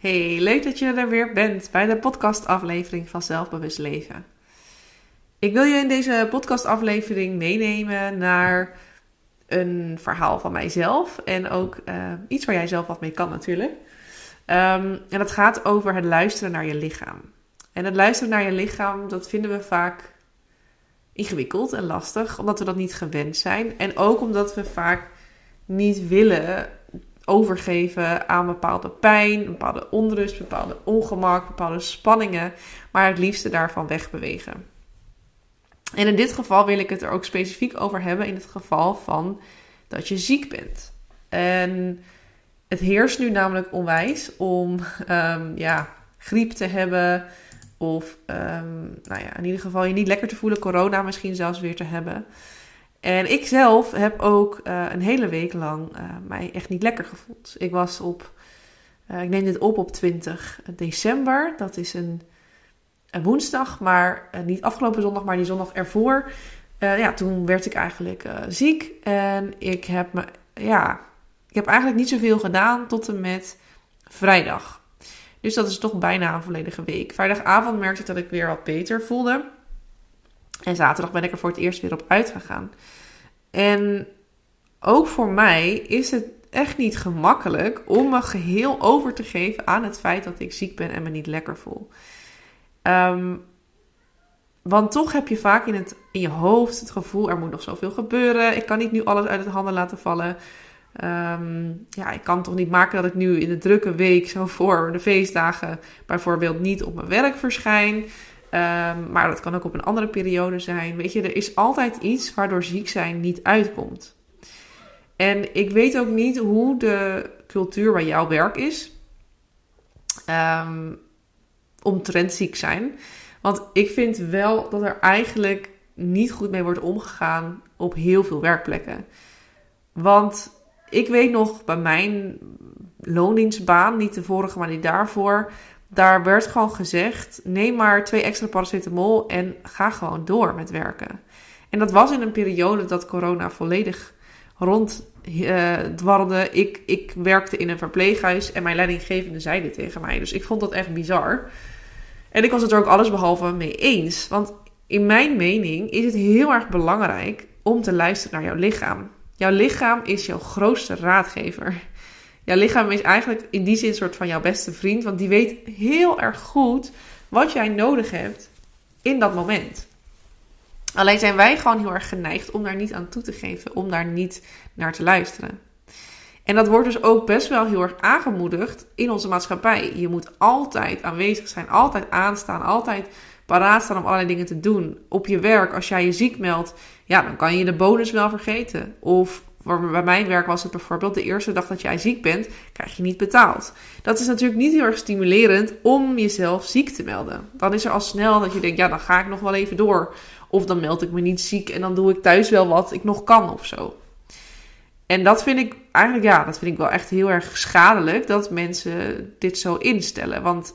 Hey, leuk dat je er weer bent bij de podcastaflevering van Zelfbewust Leven. Ik wil je in deze podcastaflevering meenemen naar een verhaal van mijzelf en ook uh, iets waar jij zelf wat mee kan natuurlijk. Um, en dat gaat over het luisteren naar je lichaam. En het luisteren naar je lichaam, dat vinden we vaak ingewikkeld en lastig, omdat we dat niet gewend zijn. En ook omdat we vaak niet willen overgeven aan bepaalde pijn, bepaalde onrust, bepaalde ongemak, bepaalde spanningen, maar het liefste daarvan wegbewegen. En in dit geval wil ik het er ook specifiek over hebben in het geval van dat je ziek bent. En het heerst nu namelijk onwijs om um, ja, griep te hebben of um, nou ja, in ieder geval je niet lekker te voelen, corona misschien zelfs weer te hebben. En ik zelf heb ook uh, een hele week lang uh, mij echt niet lekker gevoeld. Ik was op, uh, ik neem dit op op 20 december. Dat is een, een woensdag, maar niet afgelopen zondag, maar die zondag ervoor. ja, toen werd ik eigenlijk ziek en ik heb me, ja, ik heb eigenlijk niet zoveel gedaan tot en met vrijdag. Dus dat is toch bijna een volledige week. Vrijdagavond merkte ik dat ik weer wat beter voelde. En zaterdag ben ik er voor het eerst weer op uitgegaan. En ook voor mij is het echt niet gemakkelijk om me geheel over te geven aan het feit dat ik ziek ben en me niet lekker voel. Um, want toch heb je vaak in, het, in je hoofd het gevoel: er moet nog zoveel gebeuren. Ik kan niet nu alles uit de handen laten vallen. Um, ja, ik kan toch niet maken dat ik nu in de drukke week, zo voor de feestdagen, bijvoorbeeld niet op mijn werk verschijn. Um, maar dat kan ook op een andere periode zijn. Weet je, er is altijd iets waardoor ziek zijn niet uitkomt. En ik weet ook niet hoe de cultuur waar jouw werk is. Um, omtrent ziek zijn. Want ik vind wel dat er eigenlijk niet goed mee wordt omgegaan op heel veel werkplekken. Want ik weet nog bij mijn loondienstbaan, niet de vorige, maar die daarvoor daar werd gewoon gezegd: neem maar twee extra paracetamol en ga gewoon door met werken. En dat was in een periode dat corona volledig rond uh, dwarrelde. Ik, ik werkte in een verpleeghuis en mijn leidinggevende zei dit tegen mij. Dus ik vond dat echt bizar. En ik was het er ook allesbehalve mee eens. Want in mijn mening is het heel erg belangrijk om te luisteren naar jouw lichaam. Jouw lichaam is jouw grootste raadgever jouw lichaam is eigenlijk in die zin een soort van jouw beste vriend. Want die weet heel erg goed wat jij nodig hebt in dat moment. Alleen zijn wij gewoon heel erg geneigd om daar niet aan toe te geven, om daar niet naar te luisteren. En dat wordt dus ook best wel heel erg aangemoedigd in onze maatschappij. Je moet altijd aanwezig zijn, altijd aanstaan, altijd paraat staan om allerlei dingen te doen. Op je werk, als jij je ziek meldt, ja, dan kan je de bonus wel vergeten. Of bij mijn werk was het bijvoorbeeld de eerste dag dat jij ziek bent, krijg je niet betaald. Dat is natuurlijk niet heel erg stimulerend om jezelf ziek te melden. Dan is er al snel dat je denkt, ja, dan ga ik nog wel even door. Of dan meld ik me niet ziek en dan doe ik thuis wel wat ik nog kan of zo. En dat vind ik eigenlijk, ja, dat vind ik wel echt heel erg schadelijk dat mensen dit zo instellen. Want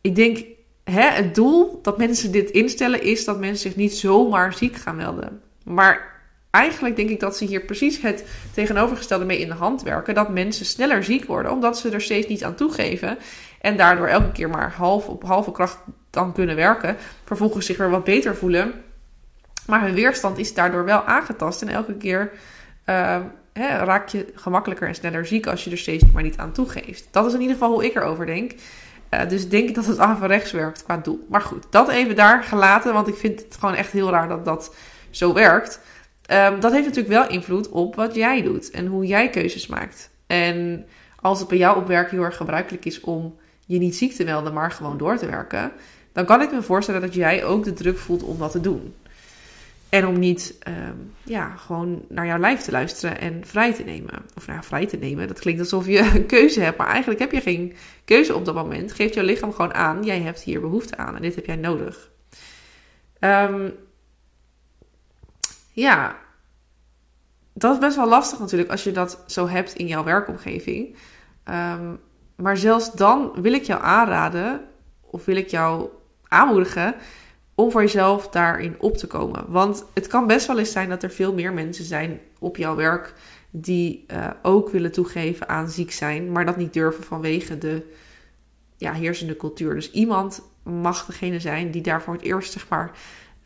ik denk, hè, het doel dat mensen dit instellen is dat mensen zich niet zomaar ziek gaan melden. Maar eigenlijk denk ik dat ze hier precies het tegenovergestelde mee in de hand werken. Dat mensen sneller ziek worden, omdat ze er steeds niet aan toegeven. En daardoor elke keer maar half op halve kracht dan kunnen werken. Vervolgens zich weer wat beter voelen. Maar hun weerstand is daardoor wel aangetast. En elke keer uh, hè, raak je gemakkelijker en sneller ziek als je er steeds maar niet aan toegeeft. Dat is in ieder geval hoe ik erover denk. Uh, dus denk dat het averechts werkt qua doel. Maar goed, dat even daar gelaten. Want ik vind het gewoon echt heel raar dat dat zo werkt. Um, dat heeft natuurlijk wel invloed op wat jij doet en hoe jij keuzes maakt. En als het bij jou op werk heel erg gebruikelijk is om je niet ziek te melden, maar gewoon door te werken, dan kan ik me voorstellen dat jij ook de druk voelt om dat te doen. En om niet um, ja, gewoon naar jouw lijf te luisteren en vrij te nemen. Of nou, vrij te nemen, dat klinkt alsof je een keuze hebt, maar eigenlijk heb je geen keuze op dat moment. Geeft jouw lichaam gewoon aan, jij hebt hier behoefte aan en dit heb jij nodig. Um, ja, dat is best wel lastig natuurlijk als je dat zo hebt in jouw werkomgeving. Um, maar zelfs dan wil ik jou aanraden, of wil ik jou aanmoedigen, om voor jezelf daarin op te komen. Want het kan best wel eens zijn dat er veel meer mensen zijn op jouw werk die uh, ook willen toegeven aan ziek zijn, maar dat niet durven vanwege de ja, heersende cultuur. Dus iemand mag degene zijn die daar voor het eerst zeg maar,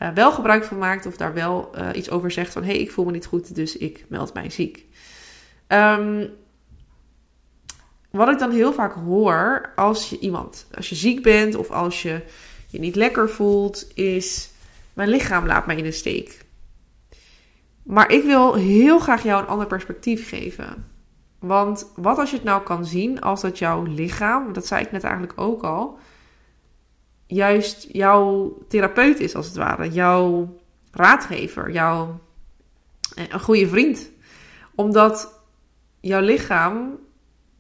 uh, wel gebruik van maakt of daar wel uh, iets over zegt van hé, hey, ik voel me niet goed, dus ik meld mij ziek. Um, wat ik dan heel vaak hoor als je iemand, als je ziek bent of als je je niet lekker voelt, is mijn lichaam laat mij in de steek. Maar ik wil heel graag jou een ander perspectief geven. Want wat als je het nou kan zien als dat jouw lichaam, dat zei ik net eigenlijk ook al, juist jouw therapeut is als het ware, jouw raadgever, jouw eh, een goede vriend. Omdat jouw lichaam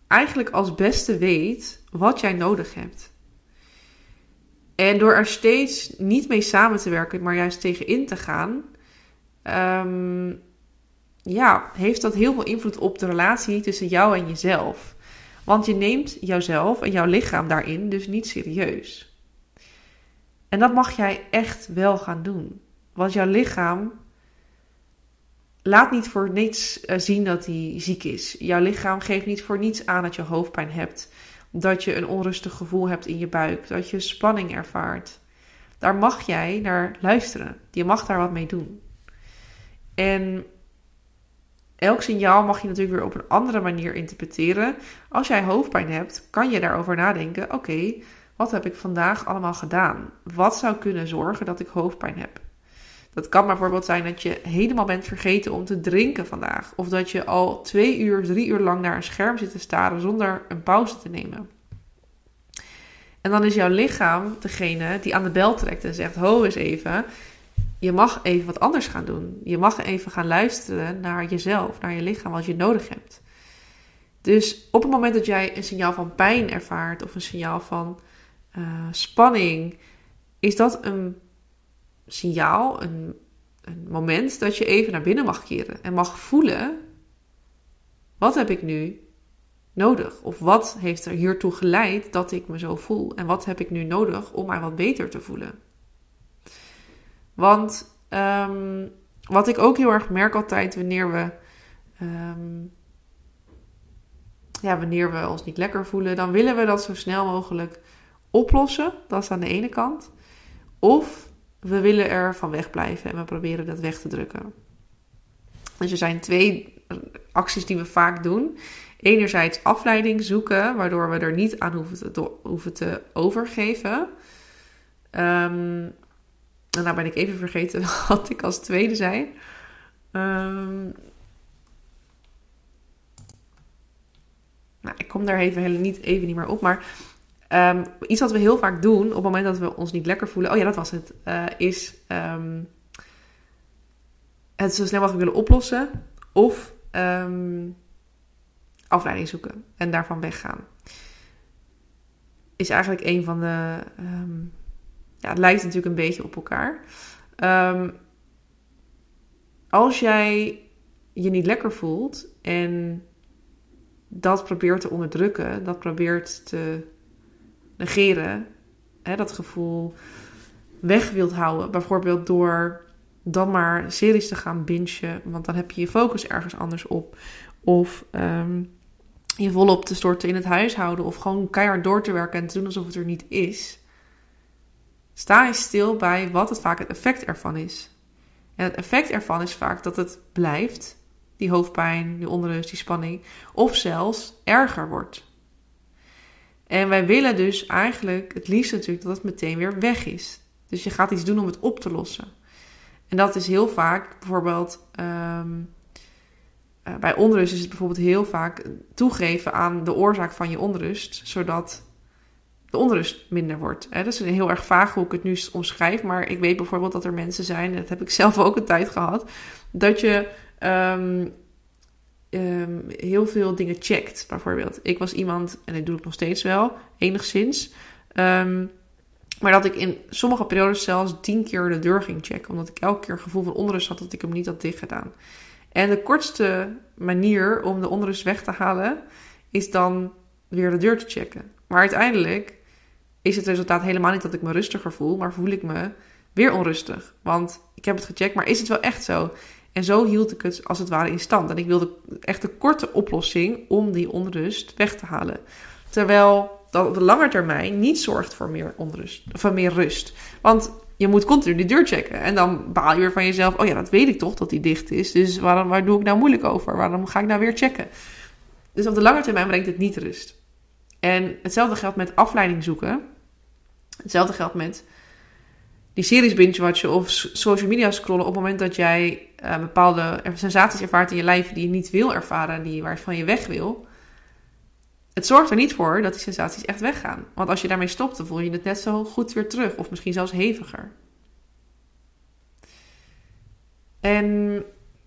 eigenlijk als beste weet wat jij nodig hebt. En door er steeds niet mee samen te werken, maar juist tegenin te gaan, um, ja, heeft dat heel veel invloed op de relatie tussen jou en jezelf. Want je neemt jouzelf en jouw lichaam daarin dus niet serieus. En dat mag jij echt wel gaan doen. Want jouw lichaam laat niet voor niets eh, zien dat hij ziek is. Jouw lichaam geeft niet voor niets aan dat je hoofdpijn hebt. Dat je een onrustig gevoel hebt in je buik. Dat je spanning ervaart. Daar mag jij naar luisteren. Je mag daar wat mee doen. En elk signaal mag je natuurlijk weer op een andere manier interpreteren. Als jij hoofdpijn hebt, kan je daarover nadenken: oké, wat heb ik vandaag allemaal gedaan? Wat zou kunnen zorgen dat ik hoofdpijn heb? Dat kan bijvoorbeeld zijn dat je helemaal bent vergeten om te drinken vandaag. Of dat je al twee uur, drie uur lang naar een scherm zit te staren zonder een pauze te nemen. En dan is jouw lichaam degene die aan de bel trekt en zegt: Ho eens even, je mag even wat anders gaan doen. Je mag even gaan luisteren naar jezelf, naar je lichaam, wat je nodig hebt. Dus op het moment dat jij een signaal van pijn ervaart of een signaal van uh, spanning, is dat een signaal, een, een moment dat je even naar binnen mag keren en mag voelen: wat heb ik nu nodig? Of wat heeft er hiertoe geleid dat ik me zo voel? En wat heb ik nu nodig om mij wat beter te voelen? Want um, wat ik ook heel erg merk altijd wanneer we. Um, ja, wanneer we ons niet lekker voelen, dan willen we dat zo snel mogelijk oplossen. Dat is aan de ene kant. Of we willen er van wegblijven en we proberen dat weg te drukken. Dus er zijn twee acties die we vaak doen. Enerzijds afleiding zoeken, waardoor we er niet aan hoeven te, hoeven te overgeven. Um, en nou ben ik even vergeten wat ik als tweede zei. Um, nou, ik kom daar even, niet, even niet meer op. Maar um, iets wat we heel vaak doen op het moment dat we ons niet lekker voelen. Oh ja, dat was het. Uh, is um, het zo snel mogelijk willen oplossen. Of afleiding zoeken en daarvan weggaan. Is eigenlijk een van de ja, het lijkt natuurlijk een beetje op elkaar. Als jij je niet lekker voelt en dat probeert te onderdrukken, dat probeert te negeren, hè, dat gevoel weg wilt houden, bijvoorbeeld door dan maar series te gaan bingen, want dan heb je je focus ergens anders op. Of um, je volop te storten in het huishouden, of gewoon keihard door te werken en te doen alsof het er niet is. Sta eens stil bij wat het vaak het effect ervan is. En het effect ervan is vaak dat het blijft, die hoofdpijn, die onrust, die spanning, of zelfs erger wordt. En wij willen dus eigenlijk het liefst natuurlijk dat het meteen weer weg is. Dus je gaat iets doen om het op te lossen. En dat is heel vaak bijvoorbeeld. Um, bij onrust is het bijvoorbeeld heel vaak toegeven aan de oorzaak van je onrust, zodat de onrust minder wordt. Dat is heel erg vaag hoe ik het nu omschrijf. Maar ik weet bijvoorbeeld dat er mensen zijn, en dat heb ik zelf ook een tijd gehad, dat je ehm, ehm, heel veel dingen checkt. Bijvoorbeeld, ik was iemand, en dat doe ik nog steeds wel, enigszins. Ehm, maar dat ik in sommige periodes zelfs tien keer de deur ging checken. Omdat ik elke keer gevoel van onrust had dat ik hem niet had dichtgedaan. En de kortste manier om de onrust weg te halen is dan weer de deur te checken. Maar uiteindelijk is het resultaat helemaal niet dat ik me rustiger voel, maar voel ik me weer onrustig. Want ik heb het gecheckt, maar is het wel echt zo? En zo hield ik het als het ware in stand. En ik wilde echt de korte oplossing om die onrust weg te halen. Terwijl dat op de lange termijn niet zorgt voor meer onrust, of meer rust. Want je moet continu die deur checken. En dan baal je weer van jezelf. Oh ja, dat weet ik toch dat die dicht is. Dus waarom, waar doe ik nou moeilijk over? Waarom ga ik nou weer checken? Dus op de lange termijn brengt het niet rust. En hetzelfde geldt met afleiding zoeken. Hetzelfde geldt met die series binge-watchen of social media scrollen op het moment dat jij uh, bepaalde sensaties ervaart in je lijf die je niet wil ervaren, die waarvan je weg wil. Het zorgt er niet voor dat die sensaties echt weggaan. Want als je daarmee stopt, dan voel je het net zo goed weer terug, of misschien zelfs heviger. En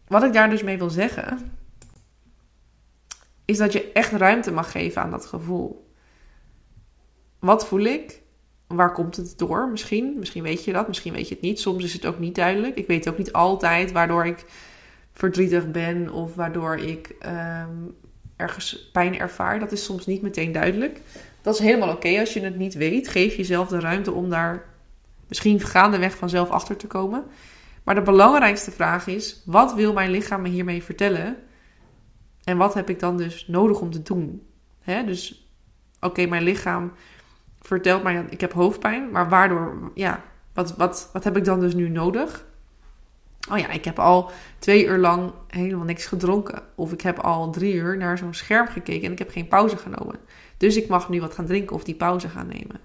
wat ik daar dus mee wil zeggen, is dat je echt ruimte mag geven aan dat gevoel. Wat voel ik? Waar komt het door? Misschien. Misschien weet je dat, misschien weet je het niet. Soms is het ook niet duidelijk. Ik weet ook niet altijd waardoor ik verdrietig ben of waardoor ik ehm, ergens pijn ervaar. Dat is soms niet meteen duidelijk. Dat is helemaal oké als je het niet weet. Geef jezelf de ruimte om daar misschien gaandeweg vanzelf achter te komen. Maar de belangrijkste vraag is: wat wil mijn lichaam me hiermee vertellen? En wat heb ik dan dus nodig om te doen? Dus, oké, mijn lichaam vertelt mij, ik heb hoofdpijn, maar waardoor, ja, wat, wat, wat heb ik dan dus nu nodig? Oh ja, ik heb al twee uur lang helemaal niks gedronken. Of ik heb al drie uur naar zo'n scherm gekeken en ik heb geen pauze genomen. Dus ik mag nu wat gaan drinken of die pauze gaan nemen.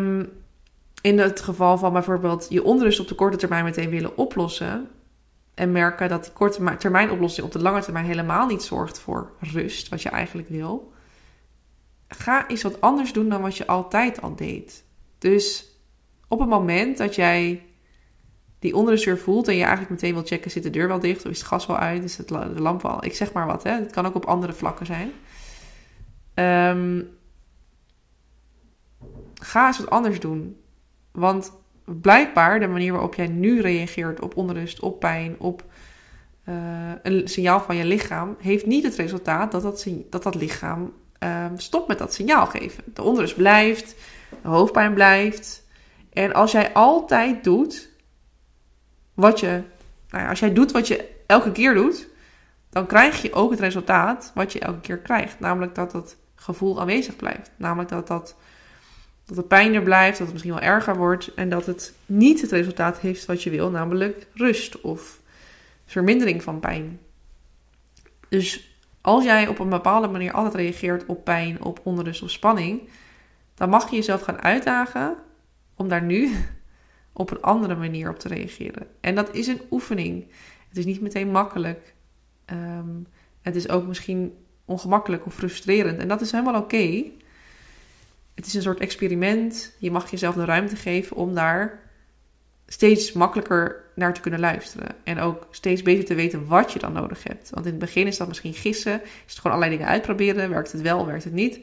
Um, in het geval van bijvoorbeeld je onrust op de korte termijn meteen willen oplossen. En merken dat die korte termijn oplossing op de lange termijn helemaal niet zorgt voor rust, wat je eigenlijk wil ga eens wat anders doen dan wat je altijd al deed. Dus op het moment dat jij die weer voelt en je eigenlijk meteen wil checken, zit de deur wel dicht of is het gas wel uit, is het de lamp wel, ik zeg maar wat, hè. het kan ook op andere vlakken zijn. Um, ga eens wat anders doen. Want blijkbaar de manier waarop jij nu reageert op onrust, op pijn, op uh, een signaal van je lichaam, heeft niet het resultaat dat dat, dat, dat lichaam um, stop met dat signaal geven. De onrust blijft, de hoofdpijn blijft. En als jij altijd doet wat je, nou ja, als jij doet wat je elke keer doet, dan krijg je ook het resultaat wat je elke keer krijgt. Namelijk dat het gevoel aanwezig blijft. Namelijk dat, dat, dat de pijn er blijft, dat het misschien wel erger wordt en dat het niet het resultaat heeft wat je wil, namelijk rust of vermindering van pijn. Dus als jij op een bepaalde manier altijd reageert op pijn, op onrust of spanning, dan mag je jezelf gaan uitdagen om daar nu op een andere manier op te reageren. En dat is een oefening. Het is niet meteen makkelijk. Ehm, het is ook misschien ongemakkelijk of frustrerend. En dat is helemaal oké. Het is een soort experiment. Je mag jezelf de ruimte geven om daar steeds makkelijker naar te kunnen luisteren. En ook steeds beter te weten wat je dan nodig hebt. Want in het begin is dat misschien gissen. Is het gewoon allerlei dingen uitproberen. Werkt het wel, werkt het niet.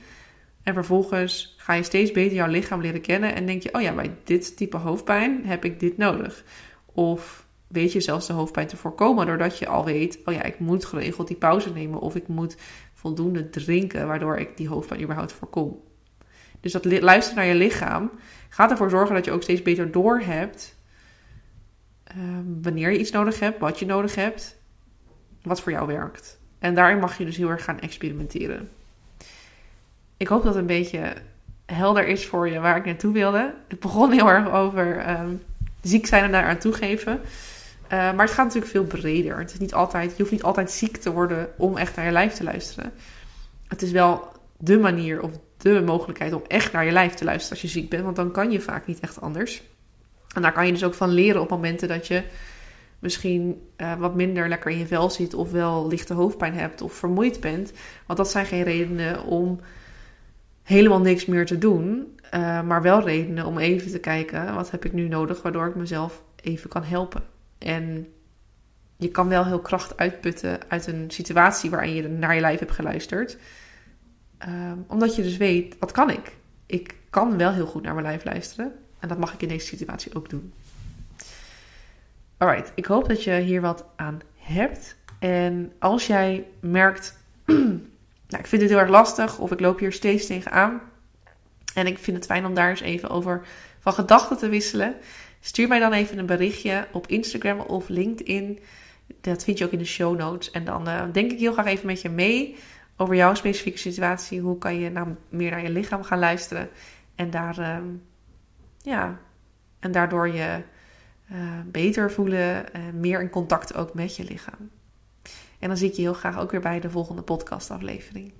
En vervolgens ga je steeds beter jouw lichaam leren kennen. En denk je, oh ja, bij dit type hoofdpijn heb ik dit nodig. Of weet je zelfs de hoofdpijn te voorkomen. Doordat je al weet, oh ja, ik moet geregeld die pauze nemen. Of ik moet voldoende drinken. Waardoor ik die hoofdpijn überhaupt voorkom. Dus dat luisteren naar je lichaam gaat ervoor zorgen dat je ook steeds beter doorhebt Ehm, wanneer je iets nodig hebt, wat je nodig hebt, wat voor jou werkt. En daarin mag je dus heel erg gaan experimenteren. Ik hoop dat het een beetje helder is voor je waar ik naartoe wilde. Het begon heel erg over um, ziek zijn en daar aan toegeven. Uh, maar het gaat natuurlijk veel breder. Het is niet altijd, je hoeft niet altijd ziek te worden om echt naar je lijf te luisteren. Het is wel de manier of de mogelijkheid om echt naar je lijf te luisteren als je ziek bent. Want dan kan je vaak niet echt anders. En daar kan je dus ook van leren op momenten dat je misschien uh, wat minder lekker in je vel zit of wel lichte hoofdpijn hebt of vermoeid bent. Want dat zijn geen redenen om helemaal niks meer te doen, uh, maar wel redenen om even te kijken wat heb ik nu nodig waardoor ik mezelf even kan helpen. En je kan wel heel kracht uitputten uit een situatie waarin je naar je lijf hebt geluisterd. Uh, omdat je dus weet, wat kan ik? Ik kan wel heel goed naar mijn lijf luisteren. En dat mag ik in deze situatie ook doen. Alright, ik hoop dat je hier wat aan hebt. En als jij merkt, nou, ik vind het heel erg lastig of ik loop hier steeds tegenaan. En ik vind het fijn om daar eens even over van gedachten te wisselen. Stuur mij dan even een berichtje op Instagram of LinkedIn. Dat vind je ook in de show notes. En dan uh, denk ik heel graag even met je mee over jouw specifieke situatie. Hoe kan je nou meer naar je lichaam gaan luisteren? En daar, uh, ja, en daardoor je uh, beter voelen, meer in contact ook met je lichaam. En dan zie ik je heel graag ook weer bij de volgende podcastaflevering.